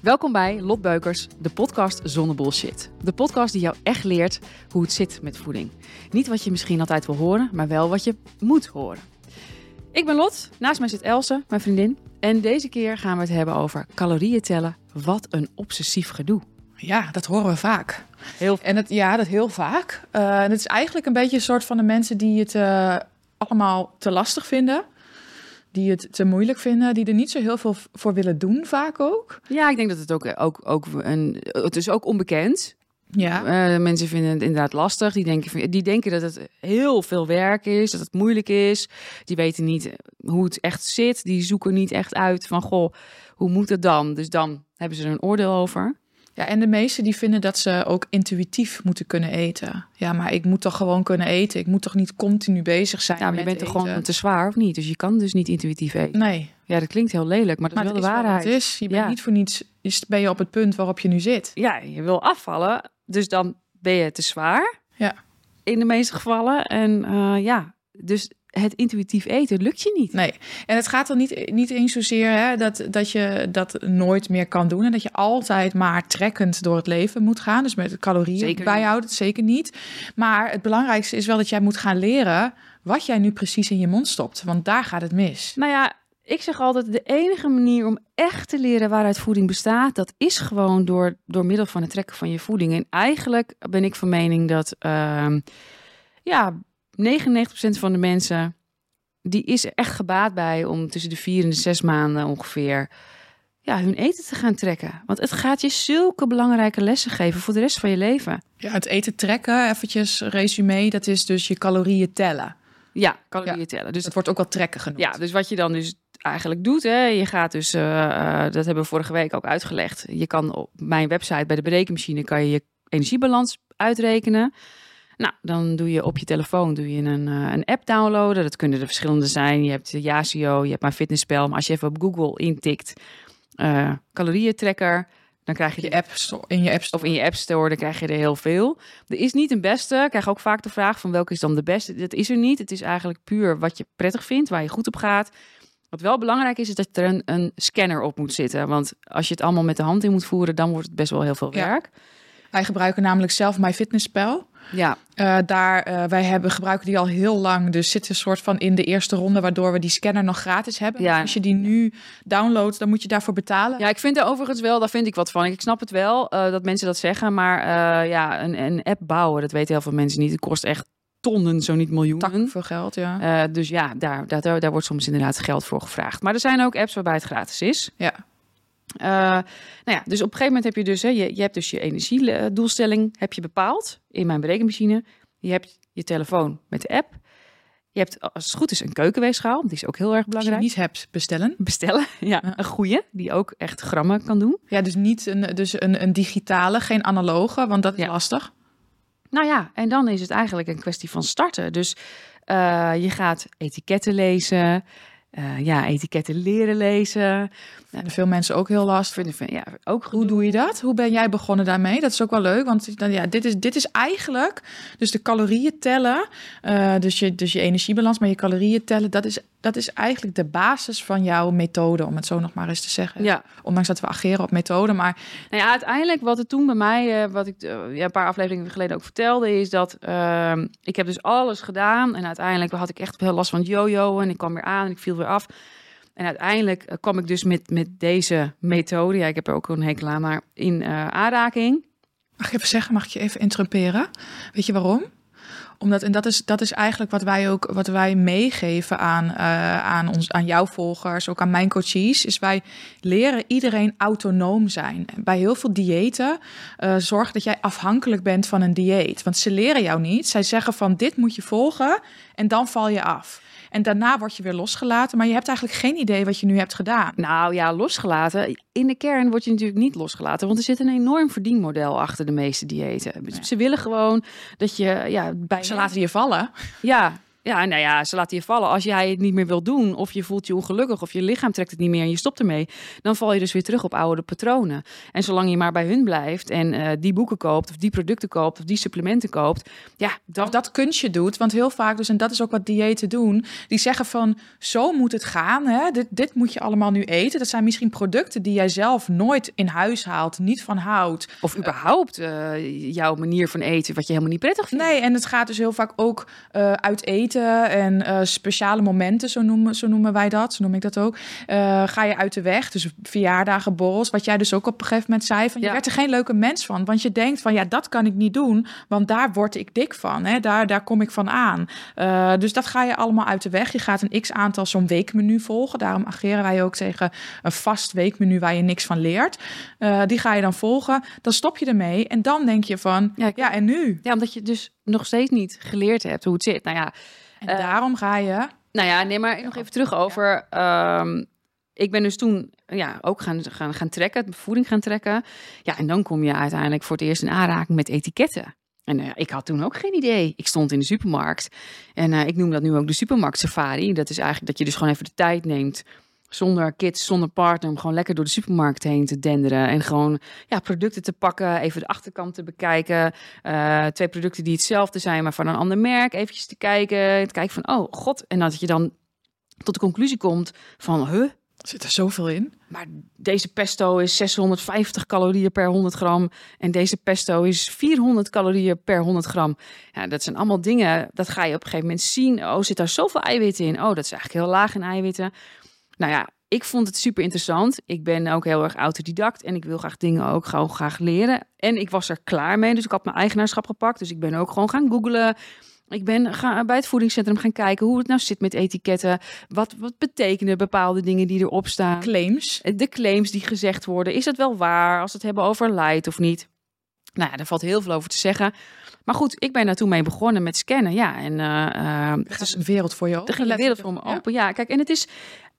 Welkom bij Lot Beukers, de podcast zonder bullshit. De podcast die jou echt leert hoe het zit met voeding. Niet wat je misschien altijd wil horen, maar wel wat je moet horen. Ik ben Lot, naast mij zit Else, mijn vriendin. En deze keer gaan we het hebben over calorieën tellen. Wat een obsessief gedoe. Ja, dat horen we vaak. Heel En het, ja, dat heel vaak. Uh, en het is eigenlijk een beetje een soort van de mensen die het uh, allemaal te lastig vinden. Die het te moeilijk vinden, die er niet zo heel veel voor willen doen, vaak ook. Ja, ik denk dat het ook, ook, ook een. Het is ook onbekend. Ja. Uh, mensen vinden het inderdaad lastig. Die denken, die denken dat het heel veel werk is, dat het moeilijk is. Die weten niet hoe het echt zit. Die zoeken niet echt uit van, goh, hoe moet het dan? Dus dan hebben ze er een oordeel over. Ja, en de meesten die vinden dat ze ook intuïtief moeten kunnen eten. Ja, maar ik moet toch gewoon kunnen eten. Ik moet toch niet continu bezig zijn. Ja, maar je bent toch gewoon te zwaar of niet? Dus je kan dus niet intuïtief eten. Nee. Ja, dat klinkt heel lelijk, maar dat maar is wel de waarheid. het is. Je bent ja. niet voor niets. Ben je op het punt waarop je nu zit? Ja, je wil afvallen, dus dan ben je te zwaar. Ja. In de meeste gevallen. En uh, ja, dus het intuïtief eten lukt je niet. Nee, en het gaat er niet, niet eens zozeer hè, dat, dat je dat nooit meer kan doen. En dat je altijd maar trekkend door het leven moet gaan. Dus met calorieën zeker bijhouden, niet. zeker niet. Maar het belangrijkste is wel dat jij moet gaan leren wat jij nu precies in je mond stopt. Want daar gaat het mis. Nou ja, ik zeg altijd, de enige manier om echt te leren waaruit voeding bestaat, dat is gewoon door, door middel van het trekken van je voeding. En eigenlijk ben ik van mening dat, uh, ja, 99% van de mensen, die is er echt gebaat bij om tussen de vier en de zes maanden ongeveer ja, hun eten te gaan trekken. Want het gaat je zulke belangrijke lessen geven voor de rest van je leven. Ja, het eten trekken, eventjes resume, dat is dus je calorieën tellen. Ja, calorieën ja, tellen. Dus dat wordt ook wel trekken genoemd. Ja, dus wat je dan dus eigenlijk doet, hè, je gaat dus, uh, uh, dat hebben we vorige week ook uitgelegd. Je kan op mijn website bij de berekenmachine kan je je energiebalans uitrekenen. Nou, dan doe je op je telefoon doe je een, uh, een app downloaden. Dat kunnen er verschillende zijn. Je hebt de Yazio, je hebt mijn fitnesspel. Maar als je even op Google intikt uh, calorieën tracker, dan krijg je je app in je app store. of in je app store, dan krijg je er heel veel. Er is niet een beste. Ik krijg ook vaak de vraag van welke is dan de beste. Dat is er niet. Het is eigenlijk puur wat je prettig vindt, waar je goed op gaat. Wat wel belangrijk is, is dat er een, een scanner op moet zitten. Want als je het allemaal met de hand in moet voeren, dan wordt het best wel heel veel werk. Ja. Wij gebruiken namelijk zelf MyFitnessPal. Ja. Uh, daar, uh, wij hebben, gebruiken die al heel lang. Dus zit een soort van in de eerste ronde, waardoor we die scanner nog gratis hebben. Ja. Als je die nu downloadt, dan moet je daarvoor betalen. Ja, ik vind er overigens wel, daar vind ik wat van. Ik snap het wel uh, dat mensen dat zeggen, maar ja, een, een app bouwen, dat weten heel veel mensen niet. Het kost echt tonnen, zo niet miljoenen. veel geld, ja. dus ja, daar, daar, daar wordt soms inderdaad geld voor gevraagd. Maar er zijn ook apps waarbij het gratis is. Ja. Uh, nou ja, dus op een gegeven moment heb je dus, hè, je, je hebt dus je energiedoelstelling heb je bepaald in mijn berekenmachine. Je hebt je telefoon met de app. Je hebt, als het goed is, een keukenweegschaal. Die is ook heel erg belangrijk. Als je niet hebt, bestellen. Bestellen, ja. Een goede, die ook echt grammen kan doen. Ja, dus niet een, dus een, een digitale, geen analoge, want dat is ja. lastig. Nou ja, en dan is het eigenlijk een kwestie van starten. Dus uh, je gaat etiketten lezen. Uh, ja, etiketten leren lezen. Veel mensen ook heel lastig. Vinden, ja, ook Hoe doe je dat? Hoe ben jij begonnen daarmee? Dat is ook wel leuk, want dan, ja, dit, is, dit is eigenlijk dus de calorieën tellen. Uh, dus, je, dus je energiebalans, maar je calorieën tellen, dat is, dat is eigenlijk de basis van jouw methode, om het zo nog maar eens te zeggen. Ja. Ondanks dat we ageren op methode, maar... Nou ja, uiteindelijk wat het toen bij mij, uh, wat ik uh, ja, een paar afleveringen geleden ook vertelde, is dat uh, ik heb dus alles gedaan en uiteindelijk had ik echt heel last van yo-yo en ik kwam weer aan en ik viel weer af. En uiteindelijk uh, kwam ik dus met, met deze methode, ja, ik heb er ook een hekel aan, maar in aanraking. Mag ik even zeggen, mag ik je even interrumperen? Weet je waarom? Omdat, en dat is, dat is eigenlijk wat wij ook wat wij meegeven aan, uh, aan, ons, aan jouw volgers, ook aan mijn coaches, is wij leren iedereen autonoom zijn. Bij heel veel diëten uh, zorg dat jij afhankelijk bent van een dieet. Want ze leren jou niet. Zij zeggen van dit moet je volgen en dan val je af. En daarna word je weer losgelaten, maar je hebt eigenlijk geen idee wat je nu hebt gedaan. Nou ja, losgelaten. In de kern word je natuurlijk niet losgelaten, want er zit een enorm verdienmodel achter de meeste diëten. Nee. Ze willen gewoon dat je ja, bij ze laten je vallen. Ja. Ja, nou ja, ze laten je vallen. Als jij het niet meer wil doen, of je voelt je ongelukkig, of je lichaam trekt het niet meer en je stopt ermee, dan val je dus weer terug op oude patronen. En zolang je maar bij hun blijft en uh, die boeken koopt, of die producten koopt, of die supplementen koopt, ja, dan... Of dat kunstje doet. Want heel vaak, dus, en dat is ook wat diëten doen, die zeggen van, zo moet het gaan, hè? Dit, dit moet je allemaal nu eten. Dat zijn misschien producten die jij zelf nooit in huis haalt, niet van houdt. Of überhaupt uh, jouw manier van eten, wat je helemaal niet prettig vindt. Nee, en het gaat dus heel vaak ook uh, uit eten en uh, speciale momenten, zo noemen, zo noemen wij dat, zo noem ik dat ook. Uh, ga je uit de weg, dus verjaardagen, borrels, wat jij dus ook op een gegeven moment zei, van je werd er geen leuke mens van, want je denkt van ja, dat kan ik niet doen, want daar word ik dik van, hè? Daar, daar kom ik van aan. Uh, dus dat ga je allemaal uit de weg. Je gaat een x aantal zo'n weekmenu volgen, daarom ageren wij ook tegen een vast weekmenu waar je niks van leert. die ga je dan volgen, dan stop je ermee en dan denk je van ja, ja en nu? Ja, omdat je dus nog steeds niet geleerd hebt hoe het zit. Nou ja, en uh, daarom ga je. Nou ja, nee, maar nog even terug over. Um, ik ben dus toen ja, ook gaan, gaan, gaan trekken, voeding gaan trekken. Ja, en dan kom je uiteindelijk voor het eerst in aanraking met etiketten. En uh, ik had toen ook geen idee. Ik stond in de supermarkt. En uh, ik noem dat nu ook de supermarkt safari. Dat is eigenlijk dat je dus gewoon even de tijd neemt zonder kids, zonder partner, om gewoon lekker door de supermarkt heen te denderen. En gewoon ja, producten te pakken, even de achterkant te bekijken. Uh, twee producten die hetzelfde zijn, maar van een ander merk. Eventjes te kijken, te kijken van, oh god. En dat je dan tot de conclusie komt van, huh? Zit er zoveel in? Maar deze pesto is 650 calorieën per 100 gram. En deze pesto is 400 calorieën per 100 gram. Ja, dat zijn allemaal dingen, dat ga je op een gegeven moment zien. Oh, zit daar zoveel eiwitten in? Oh, dat is eigenlijk heel laag in eiwitten. Nou ja, ik vond het super interessant. Ik ben ook heel erg autodidact en ik wil graag dingen ook gewoon graag leren. En ik was er klaar mee, dus ik had mijn eigenaarschap gepakt. Dus ik ben ook gewoon gaan googlen. Ik ben gaan, bij het voedingscentrum gaan kijken hoe het nou zit met etiketten. Wat, wat betekenen bepaalde dingen die erop staan? Claims. De claims die gezegd worden. Is dat wel waar als we het hebben over light of niet? Nou ja, daar valt heel veel over te zeggen. Maar goed, ik ben daar toen mee begonnen met scannen. Ja, en uh, het is een wereld voor je open. Een wereld voor me open. Ja. ja, kijk, en het is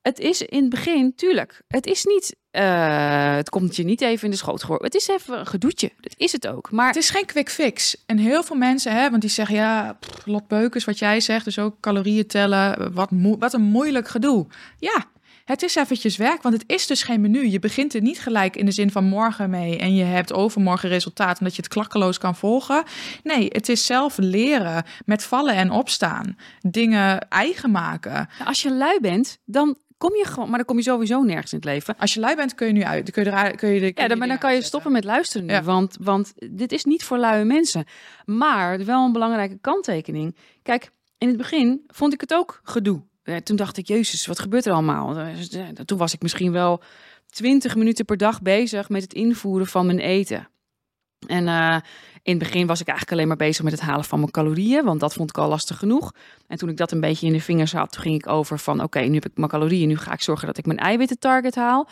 het is in het begin, tuurlijk, het is niet, uh, het komt je niet even in de schoot gehoord. Het is even een gedoetje, dat is het ook. Maar het is geen quick fix. En heel veel mensen, hè, want die zeggen, ja, pff, Lot Beukers, wat jij zegt, dus ook calorieën tellen, wat, wat een moeilijk gedoe. Ja, het is eventjes werk, want het is dus geen menu. Je begint er niet gelijk in de zin van morgen mee en je hebt overmorgen resultaat omdat je het klakkeloos kan volgen. Nee, het is zelf leren met vallen en opstaan. Dingen eigen maken. Als je lui bent, dan kom je gewoon, maar dan kom je sowieso nergens in het leven. Als je lui bent, kun je nu uit. Kun je er, kun je de, ja, dan, maar dan kan je stoppen met luisteren nu, want, want dit is niet voor luie mensen. Maar wel een belangrijke kanttekening. Kijk, in het begin vond ik het ook gedoe. Toen dacht ik, jezus, wat gebeurt er allemaal? Toen was ik misschien wel twintig minuten per dag bezig met het invoeren van mijn eten. En uh, in het begin was ik eigenlijk alleen maar bezig met het halen van mijn calorieën, want dat vond ik al lastig genoeg. En toen ik dat een beetje in de vingers had, toen ging ik over van oké, nu heb ik mijn calorieën, nu ga ik zorgen dat ik mijn eiwitten target haal.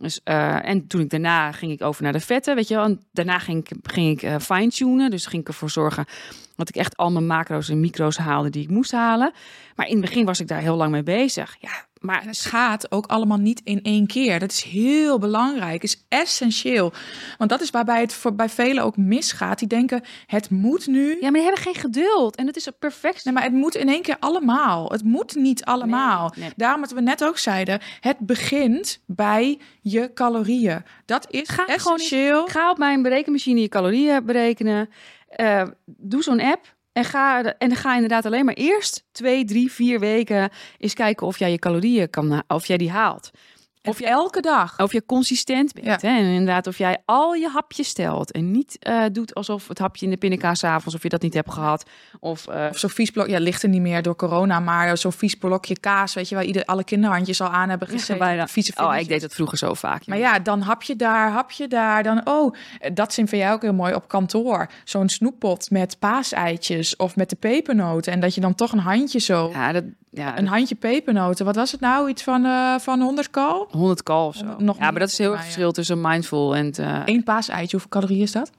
Dus, uh, en toen ik daarna ging ik over naar de vetten, weet je wel. En daarna ging ik, ging ik uh, fine-tunen. Dus ging ik ervoor zorgen dat ik echt al mijn macro's en micro's haalde die ik moest halen. Maar in het begin was ik daar heel lang mee bezig. Ja, maar het gaat ook allemaal niet in één keer. Dat is heel belangrijk, is essentieel. Want dat is waarbij het voor, bij velen ook misgaat. Die denken, het moet nu. Ja, maar die hebben geen geduld. En dat is perfect. Nee, maar het moet in één keer allemaal. Het moet niet allemaal. Nee, nee. Daarom wat we net ook zeiden, het begint bij je calorieën. Dat is ga essentieel. Ga op mijn berekenmachine je calorieën berekenen. Uh, doe zo'n app en ga, en ga inderdaad alleen maar eerst twee, drie, vier weken eens kijken of jij je calorieën kan, of jij die haalt. Of je elke dag. Of je consistent bent. Ja. Hè? En inderdaad, of jij al je hapjes stelt. En niet uh, doet alsof het hapje in de pindakaas avonds, of je dat niet hebt gehad. Of, uh... of zo'n vies blok, ja, ligt er niet meer door corona, maar zo'n vies blokje kaas, weet je, waar ieder, alle kinderhandjes al aan hebben gezeten. Ja, Vieze oh, ik deed dat vroeger zo vaak. Maar ja, dan hap je daar, hap je daar. Dan, oh, dat vind jij ook heel mooi op kantoor. Zo'n snoeppot met paaseitjes of met de pepernoten. En dat je dan toch een handje zo... Ja, dat, ja, een handje pepernoten. Wat was het nou? Iets van, uh, van 100 kal? 100 kal of zo. Nog ja, maar dat is heel erg verschil tussen mindful en... Uh... Eén paaseitje, hoeveel calorieën is dat?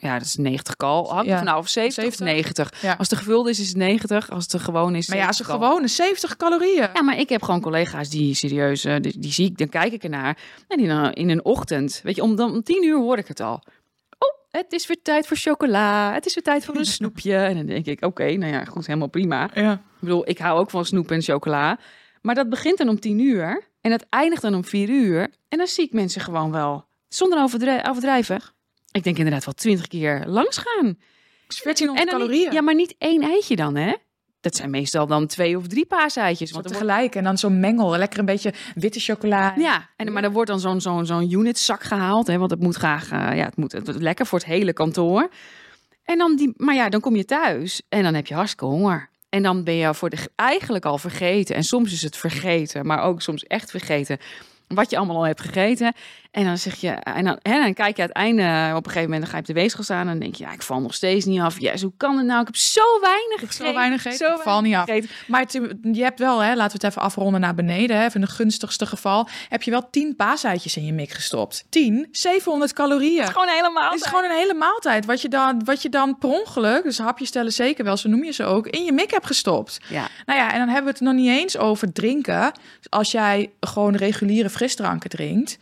Ja, dat is 90 kal. Hangt ja. van nou of 70, 70. of 90. Ja. Als het gevuld is, is het 90. Als het gewoon is. Maar ja, als het gewoon is 70 calorieën. Ja, maar ik heb gewoon collega's die serieus, uh, die, die zie ik, dan kijk ik ernaar. En die dan in een ochtend, weet je, om, dan, om 10 uur hoor ik het al. Het is weer tijd voor chocola. Het is weer tijd voor een snoepje. En dan denk ik, oké, okay, nou ja, goed, helemaal prima. Ja. bedoel, ik hou ook van snoep en chocola. Maar dat begint dan om tien uur en dat eindigt dan om vier uur. En dan zie ik mensen gewoon wel, zonder overdri- overdrijven, ik denk inderdaad wel twintig keer langs gaan. 1400 En dan niet- calorieën. ja, maar niet één eitje dan, hè? Dat zijn meestal dan twee of drie paaseitjes. Want wordt- tegelijk. En dan zo'n mengel. Lekker een beetje witte chocola. ja, en, maar er wordt dan zo'n zo'n zo'n unitzak gehaald, hè? Want het moet graag, eh, ja, het moet, het lekker voor het hele kantoor. En dan die, maar ja, dan kom je thuis en dan heb je hartstikke honger. En dan ben je voor de, eigenlijk al vergeten. En soms is het vergeten, maar ook soms echt vergeten. Wat je allemaal al hebt gegeten. En dan zeg je, en dan, en dan kijk je het einde, op een gegeven moment dan ga je op de weegschaal staan. En dan denk je, ja, ik val nog steeds niet af. Ja, hoe kan het nou? Ik heb zo weinig gegeten. Zo weinig gegeten, Zo ik val niet af. gegeten. Maar het- je hebt wel, hè, laten we het even afronden naar beneden. Hè, even in het gunstigste geval. Heb je wel 10 paaseitjes in je mik gestopt. 10, 700 calorieën. Het is gewoon helemaal. Het is gewoon een hele maaltijd. Wat je dan, wat je dan per ongeluk, dus hapjes tellen zeker wel, zo noem je ze ook, in je mik hebt gestopt. Ja, Nou ja, en dan hebben we het nog niet eens over drinken. Dus als jij gewoon reguliere frisdranken drinkt.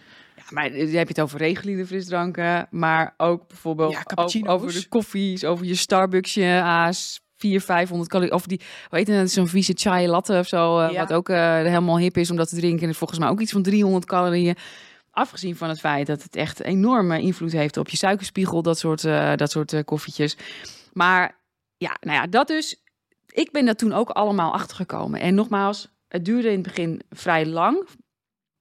Maar heb je het over reguliere frisdranken, maar ook bijvoorbeeld Ja, over, de koffies, over je Starbucksje, A's, 400, 500 calorieën. Of die, weet je, zo'n vieze chai latte of zo, eh, Ja. wat ook eh, helemaal hip is om dat te drinken. En volgens mij ook iets van 300 calorieën. Afgezien van het feit dat het echt enorme invloed heeft op je suikerspiegel, dat soort, eh, dat soort eh, koffietjes. Maar ja, nou ja, dat dus. Ik ben daar toen ook allemaal achtergekomen. En nogmaals, het duurde in het begin vrij lang.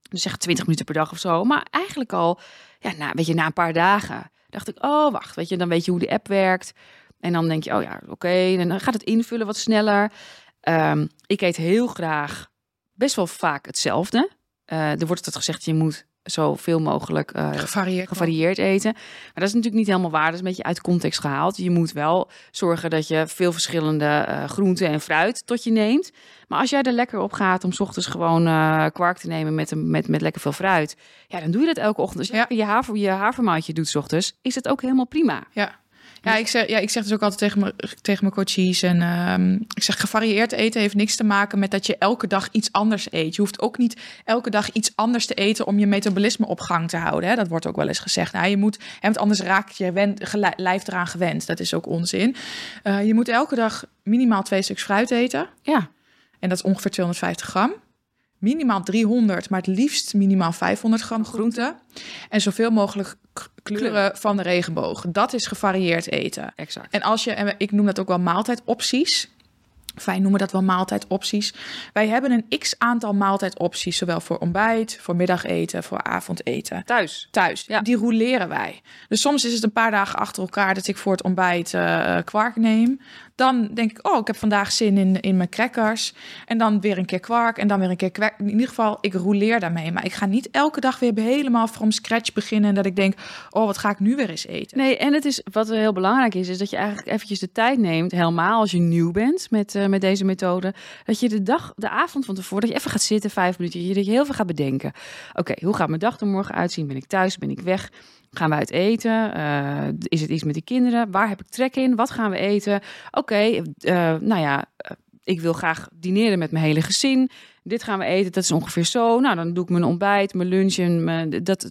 Dus zeg 20 minuten per dag of zo. Maar eigenlijk al, ja, na, weet je, na een paar dagen dacht ik, oh wacht, weet je, dan weet je hoe de app werkt. En dan denk je, oh ja, oké, en dan gaat het invullen wat sneller. Ehm, ik eet heel graag best wel vaak hetzelfde. Eh, er wordt het gezegd, je moet zoveel mogelijk eh, Gevarieerd. gevarieerd eten. Maar dat is natuurlijk niet helemaal waar. Dat is een beetje uit context gehaald. Je moet wel zorgen dat je veel verschillende eh, groenten en fruit tot je neemt. Maar als jij er lekker op gaat om 's ochtends gewoon eh, kwark te nemen met, een, met, met lekker veel fruit. Ja, dan doe je dat elke ochtend. Als je Ja. je, haver, je havermoutje doet 's ochtends, is het ook helemaal prima. Ja. Ja ik, zeg, ja, ik zeg dus ook altijd tegen, mijn tegen mijn coaches. En ehm, ik zeg, gevarieerd eten heeft niks te maken met dat je elke dag iets anders eet. Je hoeft ook niet elke dag iets anders te eten om je metabolisme op gang te houden. Hè? Dat wordt ook wel eens gezegd. Nou, je moet, hè, want anders raakt je geli- lijf eraan gewend. Dat is ook onzin. Eh, je moet elke dag minimaal twee stuks fruit eten. Ja, En dat is ongeveer 250 gram. Minimaal 300, maar het liefst minimaal 500 gram groente. En zoveel mogelijk kleuren van de regenboog. Dat is gevarieerd eten. exact. En als je, en ik noem dat ook wel maaltijdopties. Wij noemen dat wel maaltijdopties. Wij hebben een x aantal maaltijdopties, zowel voor ontbijt, voor middageten, voor avondeten. Thuis. Thuis, Ja. die roleren wij. Dus soms is het een paar dagen achter elkaar dat ik voor het ontbijt eh, kwark neem. Dan denk ik, oh, ik heb vandaag zin in, in mijn crackers. En dan weer een keer kwark en dan weer een keer kwark. In ieder geval, ik roleer daarmee. Maar ik ga niet elke dag weer helemaal from scratch beginnen. En dat ik denk, oh, wat ga ik nu weer eens eten? Nee, en het is wat heel belangrijk is, is dat je eigenlijk eventjes de tijd neemt, helemaal als je nieuw bent met, eh, met deze methode, dat je de dag, de avond van tevoren, dat je even gaat zitten, vijf minuutjes, dat je heel veel gaat bedenken. Oké, hoe gaat mijn dag er morgen uitzien? Ben ik thuis? Ben ik weg? Gaan we uit eten? Eh, is het iets met die kinderen? Waar heb ik trek in? Wat gaan we eten? Oké, eh, nou ja, eh, ik wil graag dineren met mijn hele gezin. Dit gaan we eten, dat is ongeveer zo. Nou, dan doe ik mijn ontbijt, mijn lunch en mijn, dat,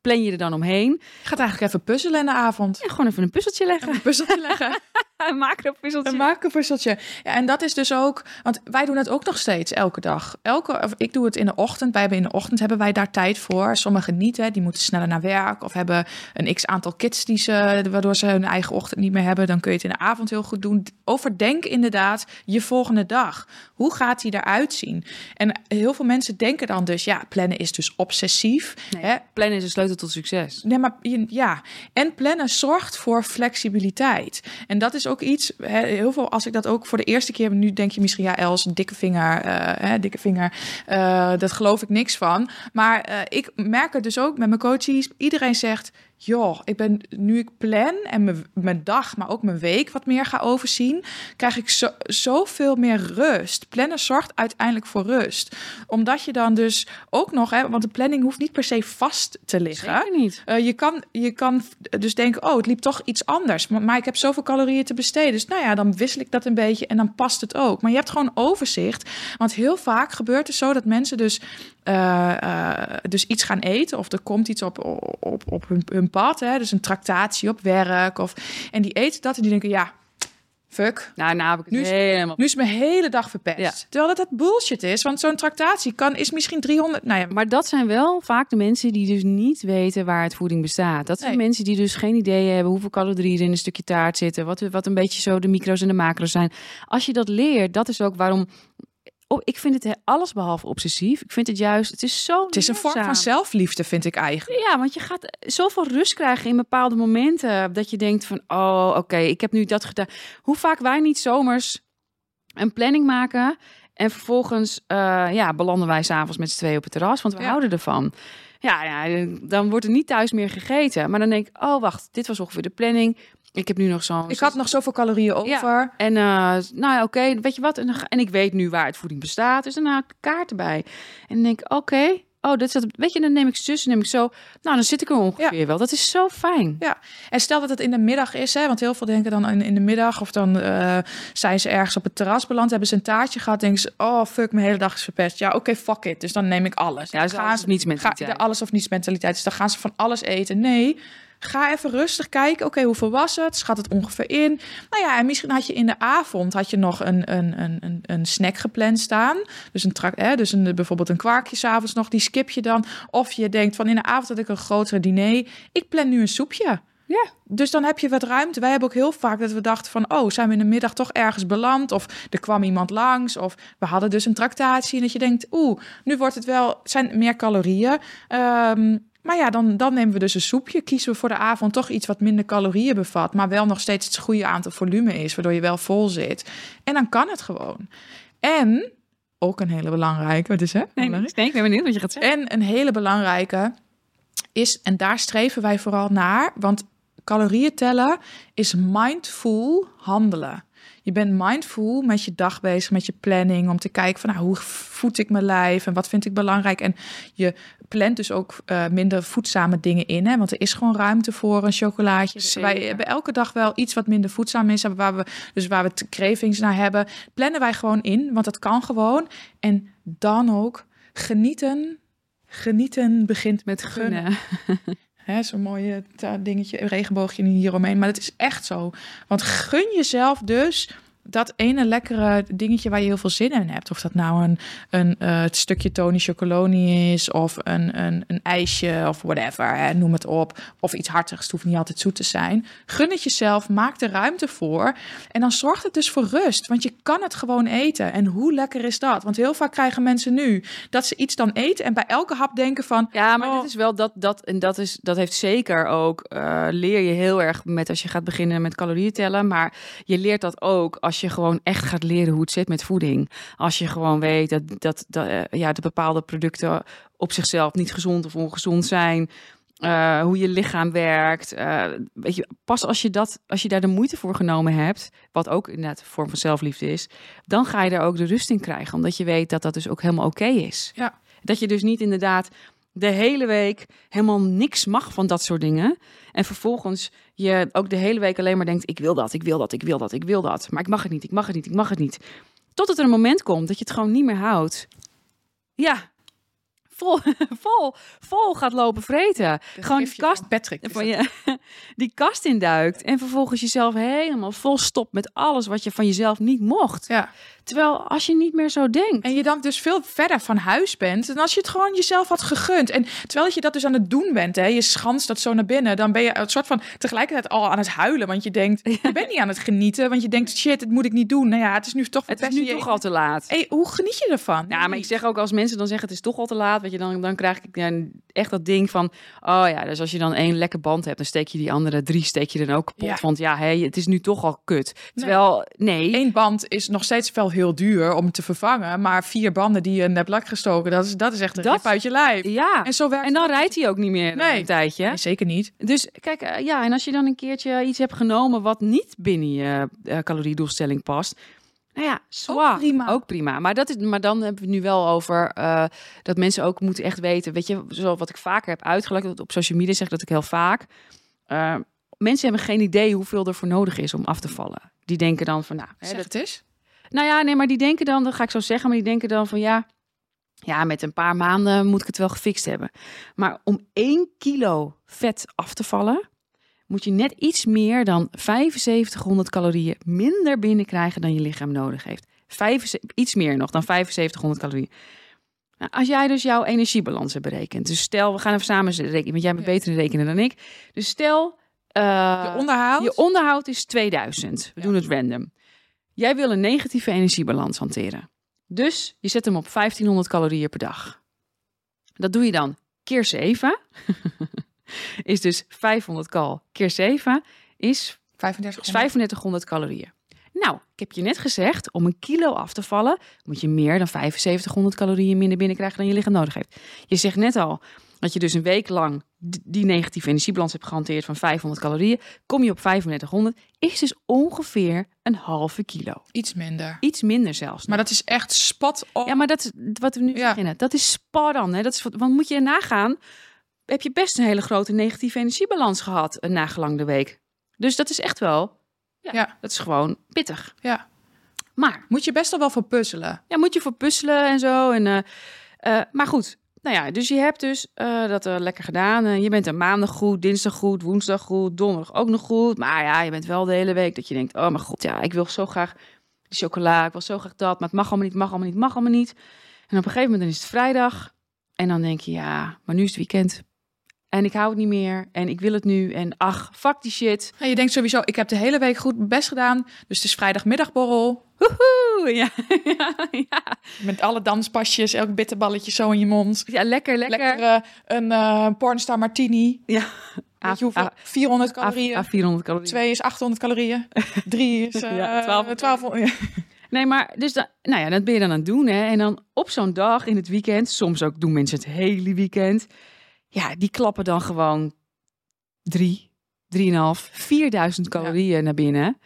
plan je er dan omheen. Ik ga eigenlijk even puzzelen in de avond. En gewoon even een puzzeltje leggen. Een puzzeltje leggen. Een macro-puzzeltje. Een makenpuzzeltje. Ja, en dat is dus ook, want wij doen het ook nog steeds elke dag. Elke, of ik doe het in de ochtend. Wij hebben in de ochtend hebben wij daar tijd voor. Sommigen niet, hè, die moeten sneller naar werk of hebben een x aantal kids die ze, waardoor ze hun eigen ochtend niet meer hebben. Dan kun je het in de avond heel goed doen. Overdenk inderdaad je volgende dag. Hoe gaat die eruit zien? En heel veel mensen denken dan dus, ja, plannen is dus obsessief. Nee, Hè? Plannen is een sleutel tot succes. Nee, maar je- ja. En plannen zorgt voor flexibiliteit. En dat is ook iets, hè, heel veel, als ik dat ook voor de eerste keer, nu denk je misschien, ja, Els, dikke vinger, eh, hè, dikke vinger, eh, dat geloof ik niks van. Maar eh, ik merk het dus ook met mijn coaches. Iedereen zegt, joh, ik ben nu ik plan en mijn, mijn dag, maar ook mijn week wat meer ga overzien, krijg ik zo, zoveel meer rust. Plannen zorgt uiteindelijk voor rust. Omdat je dan dus ook nog, hè, want de planning hoeft niet per se vast te liggen. Zeker niet. Eh, je, kan, je kan dus denken, oh, het liep toch iets anders. Maar, maar ik heb zoveel calorieën te besteden. Dus nou ja, dan wissel ik dat een beetje en dan past het ook. Maar je hebt gewoon overzicht. Want heel vaak gebeurt het zo dat mensen dus, eh, eh, dus iets gaan eten. Of er komt iets op, op, op hun, hun pad. Hè? Dus een tractatie op werk. Of, en die eten dat en die denken, ja, fuck. Nou, nou heb ik het Nu is- helemaal... Nu is mijn hele dag verpest. Ja. Terwijl dat, dat bullshit is. Want zo'n tractatie kan, is misschien 300... Nou ja, Maar dat zijn wel vaak de mensen die dus niet weten waar het voeding bestaat. Dat zijn Nee. mensen die dus geen idee hebben hoeveel calorieën er in een stukje taart zitten. Wat, wat een beetje zo de micro's en de macro's zijn. Als je dat leert, dat is ook waarom... Oh, ik vind het he- alles behalve obsessief. Ik vind het juist, het is zo het is een vorm van zelfliefde, vind ik eigenlijk. Ja, want je gaat zoveel rust krijgen in bepaalde momenten. Dat je denkt van, oh, oké, ik heb nu dat gedaan. Hoe vaak wij niet zomers een planning maken... en vervolgens eh, ja, belanden wij s'avonds met z'n tweeën op het terras. Want we Ja. houden ervan. Ja, ja, dan wordt er niet thuis meer gegeten. Maar dan denk ik, oh, wacht, dit was ongeveer de planning. Ik heb nu nog zo'n... Ik had nog zoveel calorieën over. En eh, nou ja, oké, weet je wat? En, en ik weet nu waar het voeding bestaat. Dus dan haal ik de kaart erbij. En dan denk ik, oké, oh, dit is dat. Weet je, dan neem ik zus, neem ik zo. Nou, dan zit ik er ongeveer wel. Dat is zo fijn. En stel dat het in de middag is, hè, want heel veel denken dan in, in de middag of dan eh, zijn ze ergens op het terras beland, hebben ze een taartje gehad, denken ze, oh fuck, mijn hele dag is verpest. Ja, oké, fuck it. Dus dan neem ik alles. Ja, Dan alles of niets mentaliteit. Ga, de alles of niets mentaliteit. Dus dan gaan ze van alles eten. Nee. Ga even rustig kijken. Oké, hoeveel was het? Schat het ongeveer in? Nou ja, en misschien had je in de avond had je nog een, een, een, een, snack gepland staan. Dus, een trak, hè, dus een, bijvoorbeeld een kwarkje s'avonds nog. Die skip je dan. Of je denkt van in de avond had ik een grotere diner. Ik plan nu een soepje. Ja. Dus dan heb je wat ruimte. Wij hebben ook heel vaak dat we dachten van... oh, zijn we in de middag toch ergens beland? Of er kwam iemand langs. Of we hadden dus een tractatie. En dat je denkt, oeh, nu wordt het wel... zijn meer calorieën. Ehm, maar ja, dan, dan nemen we dus een soepje. Kiezen we voor de avond toch iets wat minder calorieën bevat... maar wel nog steeds het goede aantal volume is... waardoor je wel vol zit. En dan kan het gewoon. En, ook een hele belangrijke... Wat is hè? Nee, nee, nee, ik ben benieuwd wat je gaat zeggen. En een hele belangrijke is, en daar streven wij vooral naar, want calorieën tellen is mindful handelen. Je bent mindful met je dag bezig, met je planning, om te kijken van nou, hoe voed ik mijn lijf en wat vind ik belangrijk. En je plant dus ook eh, minder voedzame dingen in, hè, want er is gewoon ruimte voor een chocolaatje. Zeker. Wij hebben elke dag wel iets wat minder voedzaam is, waar we, dus waar we cravings naar hebben, plannen wij gewoon in, want dat kan gewoon. En dan ook genieten. Genieten begint met Met gunnen. gunnen. Zo'n mooie dingetje, regenboogje hieromheen. Maar het is echt zo. Want gun jezelf dus dat ene lekkere dingetje waar je heel veel zin in hebt. Of dat nou een, een eh, het stukje Tony Chocoloni is... of een, een, een ijsje of whatever, hè, noem het op. Of iets hartigs, het hoeft niet altijd zoet te zijn. Gun het jezelf, maak er ruimte voor. En dan zorgt het dus voor rust. Want je kan het gewoon eten. En hoe lekker is dat? Want heel vaak krijgen mensen nu dat ze iets dan eten... en bij elke hap denken van... Ja, maar Oh. dat is wel dat, dat en dat is dat heeft zeker ook eh, leer je heel erg met als je gaat beginnen met calorieën tellen, maar je leert dat ook als je gewoon echt gaat leren hoe het zit met voeding. Als je gewoon weet dat dat, dat eh, ja, de bepaalde producten op zichzelf niet gezond of ongezond zijn. eh, hoe je lichaam werkt. eh, weet je, pas als je, dat, als je daar de moeite voor genomen hebt, wat ook inderdaad een vorm van zelfliefde is, dan ga je daar ook de rust in krijgen. Omdat je weet dat dat dus ook helemaal oké is. Ja. Dat je dus niet inderdaad de hele week helemaal niks mag van dat soort dingen. En vervolgens je ook de hele week alleen maar denkt: ik wil dat, ik wil dat, ik wil dat, ik wil dat. Maar ik mag het niet, ik mag het niet, ik mag het niet. Totdat er een moment komt dat je het gewoon niet meer houdt. Ja, vol, vol, vol gaat lopen vreten. Gewoon die kast Patrick. van je, die kast induikt. En vervolgens jezelf helemaal vol stopt met alles wat je van jezelf niet mocht. Ja. Terwijl als je niet meer zo denkt. En je dan dus veel verder van huis bent dan als je het gewoon jezelf had gegund. En terwijl je dat dus aan het doen bent, hè, je schanst dat zo naar binnen, dan ben je een soort van tegelijkertijd al aan het huilen. Want je denkt, je bent niet aan het genieten, want je denkt, shit, dit moet ik niet doen. Nou ja, het is nu toch het is nu je- toch al te laat. Hey, hoe geniet je ervan? Ja, maar ik zeg ook als mensen dan zeggen het is toch al te laat, weet je, dan, dan krijg ik ja, echt dat ding van, oh ja, dus als je dan één lekke band hebt, dan steek je die andere drie steek je dan ook kapot. Ja. Want ja, hey, het is nu toch al kut. Terwijl, nee, Eén band is nog steeds wel heel duur om te vervangen, maar vier banden die je in hebt lak gestoken, dat is, dat is echt een Dat- uit je lijf. ja. En zo werkt En dan rijdt hij ook niet meer Nee. een tijdje. Nee, zeker niet. Dus kijk, eh, ja, en als je dan een keertje iets hebt genomen wat niet binnen je eh, caloriedoelstelling past. Nou ja, zwaar. Ook prima. Ook prima. Maar, dat is, maar dan hebben we het nu wel over eh, dat mensen ook moeten echt weten. Weet je, zoals wat ik vaker heb uitgelegd, dat op social media zeg dat ik heel vaak. eh, mensen hebben geen idee hoeveel er voor nodig is om af te vallen. Die denken dan van, nou, hè, Zeg dat, het eens. nou ja, nee, maar die denken dan, dat ga ik zo zeggen, maar die denken dan van ja, ja, met een paar maanden moet ik het wel gefixt hebben. Maar om één kilo vet af te vallen, moet je net iets meer dan 7500 calorieën minder binnenkrijgen dan je lichaam nodig heeft. 75, iets meer nog dan 7500 calorieën. Nou, als jij dus jouw energiebalans hebt berekend. Dus stel, we gaan even samen rekenen, want jij bent beter in rekenen dan ik. Dus stel, eh, je onderhoud. je onderhoud is 2000. We Ja. doen het random. Jij wil een negatieve energiebalans hanteren. Dus je zet hem op 1500 calorieën per dag. Dat doe je dan keer 7. is dus 500 cal keer 7 is 35 is 3500 calorieën. Nou, ik heb je net gezegd, om een kilo af te vallen, moet je meer dan 7500 calorieën minder binnenkrijgen dan je lichaam nodig heeft. Je zegt net al dat je dus een week lang die negatieve energiebalans hebt gehanteerd van 500 calorieën. Kom je op 3500, is dus ongeveer een halve kilo. Iets minder. Iets minder zelfs. Maar dat is echt spot on. Ja, maar dat is wat we nu Ja. beginnen. Dat is spot on. Hè? Dat is, want moet je nagaan, heb je best een hele grote negatieve energiebalans gehad een nagelang de week. Dus dat is echt wel, ja, Ja. dat is gewoon pittig. Ja. Maar, Moet je best wel wel voor puzzelen. ja, moet je voor puzzelen en zo. En, eh, eh, maar goed, nou ja, dus je hebt dus eh, dat eh, lekker gedaan. Je bent een maandag goed, dinsdag goed, woensdag goed, donderdag ook nog goed. Maar ja, je bent wel de hele week dat je denkt, oh mijn god, ja, ik wil zo graag die chocola, ik wil zo graag dat, maar het mag allemaal niet, mag allemaal niet, mag allemaal niet. En op een gegeven moment dan is het vrijdag en dan denk je, ja, maar nu is het weekend. En ik hou het niet meer en ik wil het nu en ach, fuck die shit. En je denkt sowieso, ik heb de hele week goed mijn best gedaan. Dus het is vrijdagmiddagborrel. Woehoe, ja, ja, ja. Met alle danspasjes, elk bitterballetje zo in je mond. ja, lekker, lekker. Lekker eh, een eh pornstar martini. Ja. Weet je hoeveel? Ah, 400 ah, calorieën. ah, 400 calorieën. Twee is 800 calorieën. Drie is eh Ja, 1200. 1200. Nee, maar dus dan, nou ja, dat ben je dan aan het doen. Hè? En dan op zo'n dag in het weekend, soms ook doen mensen het hele weekend. Ja, die klappen dan gewoon drie, drieënhalf, vierduizend calorieën naar binnen.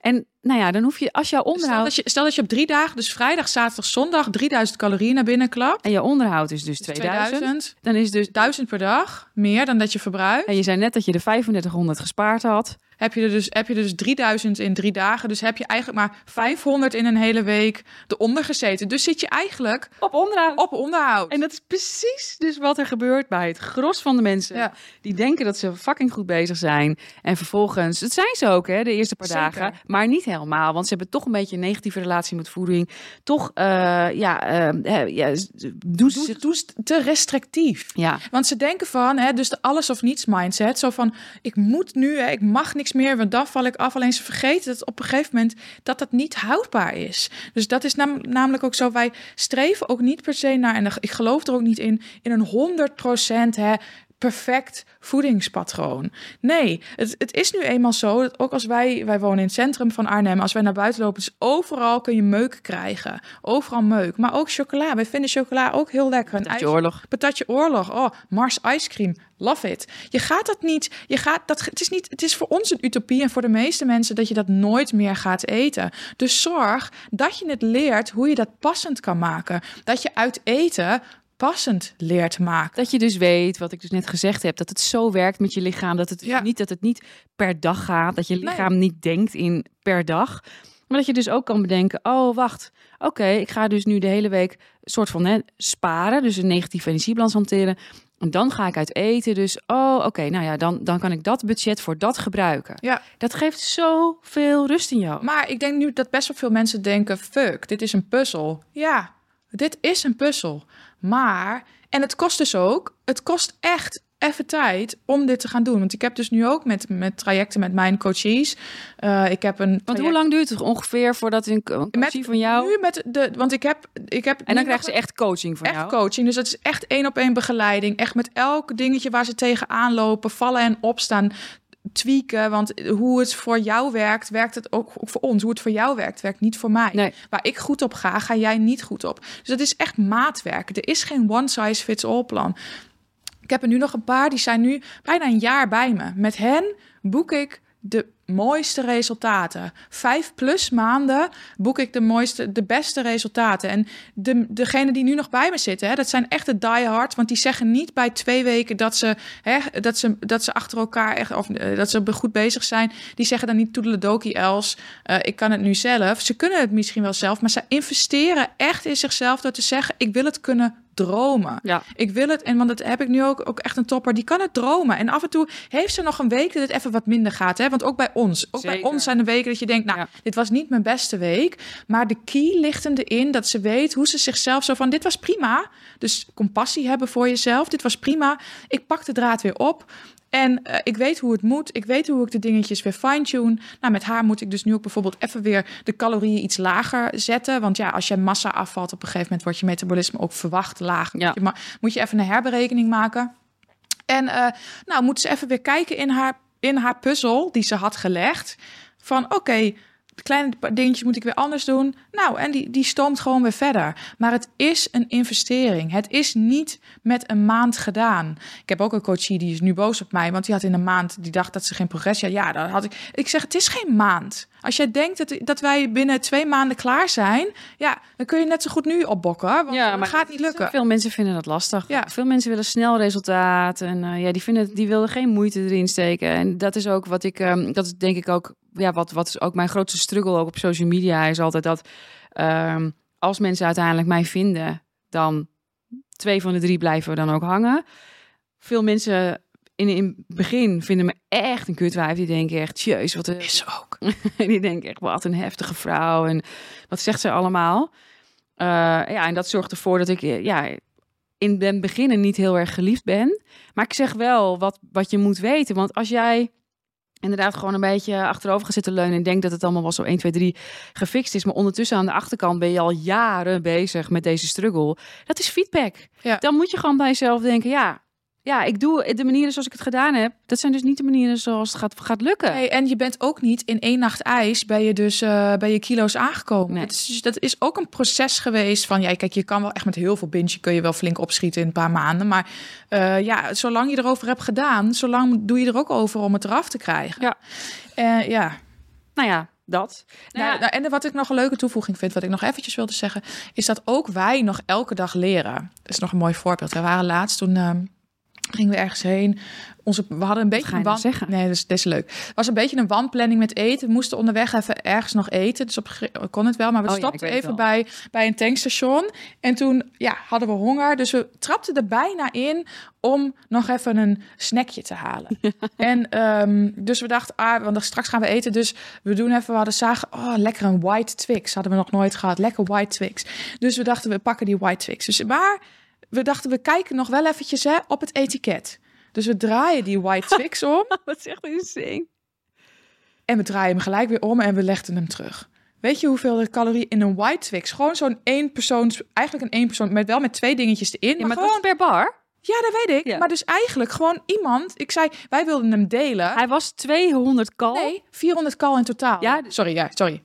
En nou ja, dan hoef je, als jouw Stel onderhoud... dat, je, stel dat je op drie dagen, dus vrijdag, zaterdag, zondag, 3000 calorieën naar binnen klapt. En jouw onderhoud is dus Dus 2000. 2000. Dan is dus... 1000 per dag, meer dan dat je verbruikt. En je zei net dat je de 3500 gespaard had. Heb je, er dus, heb je dus 3000 in drie dagen. Dus heb je eigenlijk maar 500 in een hele week eronder gezeten. Dus zit je eigenlijk Op onderhoud. op onderhoud. En dat is precies dus wat er gebeurt bij het gros van de mensen. Ja. Die denken dat ze fucking goed bezig zijn. En vervolgens, het zijn ze ook hè, de eerste paar Zeker. dagen. Maar niet helemaal, want ze hebben toch een beetje een negatieve relatie met voeding. Toch, eh, ja, eh, ja, doen ze... Te restrictief. ja, Want ze denken van, hè, dus de alles of niets mindset. Zo van, ik moet nu, hè, ik mag meer, want dan val ik af. Alleen ze vergeten dat op een gegeven moment dat dat niet houdbaar is. Dus dat is nam- namelijk ook zo. Wij streven ook niet per se naar, en ik geloof er ook niet in, in een 100% hè, perfect voedingspatroon. Nee, het, het is nu eenmaal zo dat ook als wij, wij wonen in het centrum van Arnhem, als wij naar buiten lopen, dus overal kun je meuk krijgen. Overal meuk. Maar ook chocola. Wij vinden chocola ook heel lekker. Een dat je ijs- oorlog. Patatje oorlog. Oh, Mars ice cream. Love it. Je gaat dat niet. Je gaat dat. Het is niet. Het is voor ons een utopie en voor de meeste mensen dat je dat nooit meer gaat eten. Dus zorg dat je het leert hoe je dat passend kan maken. Dat je uit eten passend leert maken. Dat je dus weet, wat ik dus net gezegd heb, dat het zo werkt met je lichaam. Dat het, Ja. niet, dat het niet per dag gaat. Dat je lichaam niet denkt in per dag. Maar dat je dus ook kan bedenken, oh wacht, oké, ik ga dus nu de hele week soort van hè, sparen. Dus een negatieve energiebalans hanteren. En dan ga ik uit eten. Dus, oh oké, nou ja, dan, dan kan ik dat budget voor dat gebruiken. Ja. Dat geeft zoveel rust in jou. Maar ik denk nu dat best wel veel mensen denken: fuck, dit is een puzzel. Ja, dit is een puzzel. Maar, en het kost dus ook, het kost echt even tijd om dit te gaan doen. Want ik heb dus nu ook met, met trajecten met mijn coaches. eh, ik heb een. Want hoe lang duurt het ongeveer voordat een Met- coachie van jou... Nu met de, want ik heb, ik heb En dan krijgen ze echt coaching van echt jou. coaching. Dus dat is echt één op één begeleiding. Echt met elk dingetje waar ze tegenaan lopen, vallen en opstaan. Tweaken, want hoe het voor jou werkt, werkt het ook voor ons. Hoe het voor jou werkt, werkt niet voor mij. Nee. Waar ik goed op ga, ga jij niet goed op. Dus dat is echt maatwerk. Er is geen one size fits all plan. Ik heb er nu nog een paar, die zijn nu bijna een jaar bij me. Met hen boek ik de mooiste resultaten. Vijf plus maanden boek ik de mooiste, de beste resultaten. En de, degene die nu nog bij me zitten, hè, dat zijn echt de diehard. Want die zeggen niet bij twee weken dat ze, hè, dat ze, dat ze achter elkaar echt, of eh, dat ze goed bezig zijn. Die zeggen dan niet toedeledoki els, eh, ik kan het nu zelf. Ze kunnen het misschien wel zelf, maar ze investeren echt in zichzelf door te zeggen, ik wil het kunnen dromen. Ja. Ik wil het, en want dat heb ik nu ook, ook echt een topper, die kan het dromen. En af en toe heeft ze nog een week dat het even wat minder gaat. Hè? Want ook bij ons, ook bij ons zijn er weken dat je denkt, nou, Ja. dit was niet mijn beste week. Maar de key ligt hem erin dat ze weet hoe ze zichzelf zo van, dit was prima. Dus compassie hebben voor jezelf, dit was prima. Ik pak de draad weer op. En eh, ik weet hoe het moet. Ik weet hoe ik de dingetjes weer fine-tune. Nou, met haar moet ik dus nu ook bijvoorbeeld even weer de calorieën iets lager zetten. Want ja, als je massa afvalt, op een gegeven moment wordt je metabolisme ook verwacht laag. Ja. Moet, je ma- moet je even een herberekening maken. En eh, nou, moeten ze even weer kijken in haar, in haar puzzel die ze had gelegd. Van oké, kleine dingetjes moet ik weer anders doen. Nou, en die, die stoomt gewoon weer verder. Maar het is een investering. Het is niet met een maand gedaan. Ik heb ook een coachie die is nu boos op mij. Want die had in een maand, die dacht dat ze geen progressie had. Ja, dan had ik. Ik zeg, het is geen maand. Als jij denkt dat, dat wij binnen twee maanden klaar zijn. Ja, dan kun je net zo goed nu opbokken. Want Ja, dat maar gaat niet lukken. Veel mensen vinden dat lastig. Ja. Veel mensen willen snel resultaat. En eh, ja, die, vinden, die willen geen moeite erin steken. En dat is ook wat ik, ehm, dat is denk ik ook, ja, wat, wat is ook mijn grootste struggle ook op social media is altijd dat ehm, als mensen uiteindelijk mij vinden, dan twee van de drie blijven dan ook hangen. Veel mensen in, in het begin vinden me echt een kutwijf. Die denken echt, jeus, wat Is ze ook. die denken echt, wat een heftige vrouw. En wat zegt ze allemaal? Eh, ja, en dat zorgt ervoor dat ik eh, ja, in den beginnen niet heel erg geliefd ben. Maar ik zeg wel wat, wat je moet weten. Want als jij inderdaad gewoon een beetje achterover gaat zitten leunen... en denkt dat het allemaal wel zo 1, 2, 3 gefixt is... maar ondertussen aan de achterkant ben je al jaren bezig met deze struggle. Dat is feedback. Ja. Dan moet je gewoon bij jezelf denken, ja... Ja, ik doe de manieren zoals ik het gedaan heb. Dat zijn dus niet de manieren zoals het gaat, gaat lukken. Nee, en je bent ook niet in één nacht ijs ben je dus eh, bij je kilo's aangekomen. Nee. Dat, is, dus- dat is ook een proces geweest van ja, kijk, je kan wel echt met heel veel binge kun je wel flink opschieten in een paar maanden, maar eh, ja, zolang je erover hebt gedaan, zolang doe je er ook over om het eraf te krijgen. Ja. Eh, ja. Nou ja, dat. Nou, Nou, nou, en wat ik nog een leuke toevoeging vind, wat ik nog eventjes wilde zeggen, is dat ook wij nog elke dag leren. Dat is nog een mooi voorbeeld. We waren laatst toen ehm, gingen we ergens heen. Onze, we hadden een beetje een nou wan- zeggen? Nee, dat is, dat is leuk. Het was een beetje een wanplanning met eten. We moesten onderweg even ergens nog eten. Dus op kon het wel, maar we Oh stopten even bij, bij een tankstation. En toen ja, hadden we honger. Dus we trapten er bijna in om nog even een snackje te halen. En ehm, dus we dachten, ah, want straks gaan we eten. Dus we doen even, we hadden zagen, oh, lekker een white Twix. Hadden we nog nooit gehad. Lekker white Twix. Dus we dachten, we pakken die white Twix. Dus, maar we dachten, we kijken nog wel eventjes hè, op het etiket. Dus we draaien die white Twix om. Wat zegt insane. En we draaien hem gelijk weer om en we legden hem terug. Weet je hoeveel de calorieën in een white Twix? Gewoon zo'n één persoons, eigenlijk een één persoon, met wel met twee dingetjes erin. Ja, maar gewoon, per bar. ja, dat weet ik. Ja. Maar dus eigenlijk gewoon iemand. Ik zei, wij wilden hem delen. Hij was 200 kal. Nee, 400 kal in totaal. Ja, sorry, ja, sorry.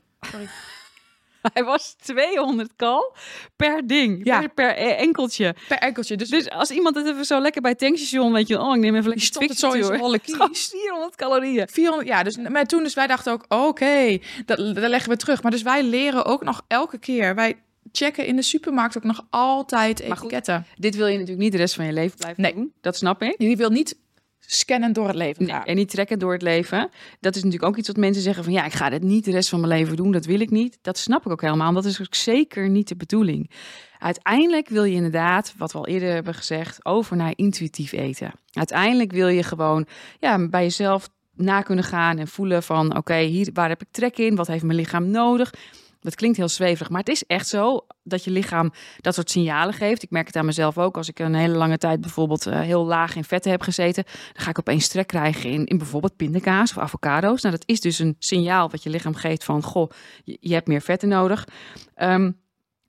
Hij was 200 kal per ding. Ja. Per, per eh, enkeltje. Per enkeltje. Dus, Dus als iemand het even zo lekker bij het tankstation, weet je, oh, ik neem even lekker stopt het zo in zijn kies. 400 calorieën. 400, ja, dus maar toen dus wij dachten ook, oké, dat, dat leggen we terug. Maar dus wij leren ook nog elke keer. Wij checken in de supermarkt ook nog altijd Maar goed. etiketten. Dit wil je natuurlijk niet de rest van je leven blijven Nee. doen. Dat snap ik. Je wil niet scannen door het leven Nee, gaan. en niet trekken door het leven. Dat is natuurlijk ook iets wat mensen zeggen van ja, ik ga dit niet de rest van mijn leven doen. Dat wil ik niet. Dat snap ik ook helemaal. Dat is ook zeker niet de bedoeling. Uiteindelijk wil je inderdaad, wat we al eerder hebben gezegd, over naar intuïtief eten. Uiteindelijk wil je gewoon ja, bij jezelf na kunnen gaan en voelen van oké, hier waar heb ik trek in? Wat heeft mijn lichaam nodig? Dat klinkt heel zweverig, maar het is echt zo dat je lichaam dat soort signalen geeft. Ik merk het aan mezelf ook. Als ik een hele lange tijd bijvoorbeeld eh, heel laag in vetten heb gezeten, dan ga ik opeens trek krijgen in, in bijvoorbeeld pindakaas of avocado's. Nou, dat is dus een signaal wat je lichaam geeft van, goh, je, je hebt meer vetten nodig. Ehm,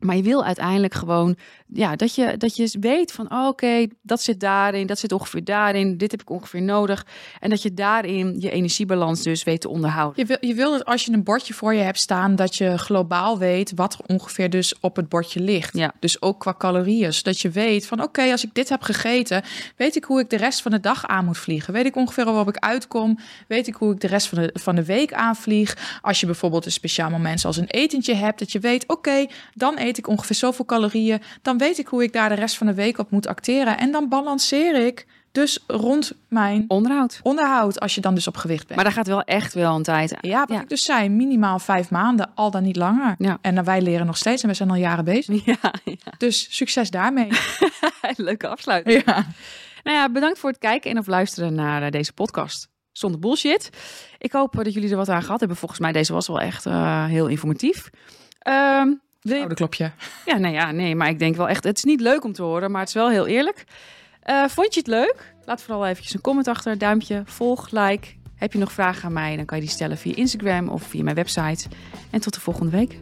maar je wil uiteindelijk gewoon ja, dat, je, dat je weet van oh, oké, dat zit daarin, dat zit ongeveer daarin, dit heb ik ongeveer nodig. En dat je daarin je energiebalans dus weet te onderhouden. Je wil, je wil dat als je een bordje voor je hebt staan, dat je globaal weet wat er ongeveer dus op het bordje ligt. Ja. Dus ook qua calorieën. Zodat je weet van oké, als ik dit heb gegeten, weet ik hoe ik de rest van de dag aan moet vliegen. Weet ik ongeveer waarop ik uitkom. Weet ik hoe ik de rest van de, van de week aanvlieg. Als je bijvoorbeeld een speciaal moment zoals een etentje hebt, dat je weet oké, dan eet ik ongeveer zoveel calorieën. Dan weet ik hoe ik daar de rest van de week op moet acteren. En dan balanceer ik Dus rond mijn Onderhoud. onderhoud, als je dan dus op gewicht bent. Maar daar gaat wel echt wel een tijd aan. ja, wat Ja. ik dus zei, minimaal vijf maanden, al dan niet langer. Ja. En dan wij leren nog steeds en we zijn al jaren bezig. Ja, ja. Dus succes daarmee. leuke afsluiting. ja. Nou ja, bedankt voor het kijken en of luisteren naar eh, deze podcast. Zonder bullshit. Ik hoop eh, dat jullie er wat aan gehad hebben. Volgens mij deze was wel echt eh, heel informatief. Ehm, wil je- Oude klopje. Ja, nee, ja, nee, maar ik denk wel echt... Het is niet leuk om te horen, maar het is wel heel eerlijk. Eh, vond je het leuk? Laat vooral eventjes een comment achter, duimpje, volg, like. Heb je nog vragen aan mij, dan kan je die stellen via Instagram of via mijn website. En tot de volgende week.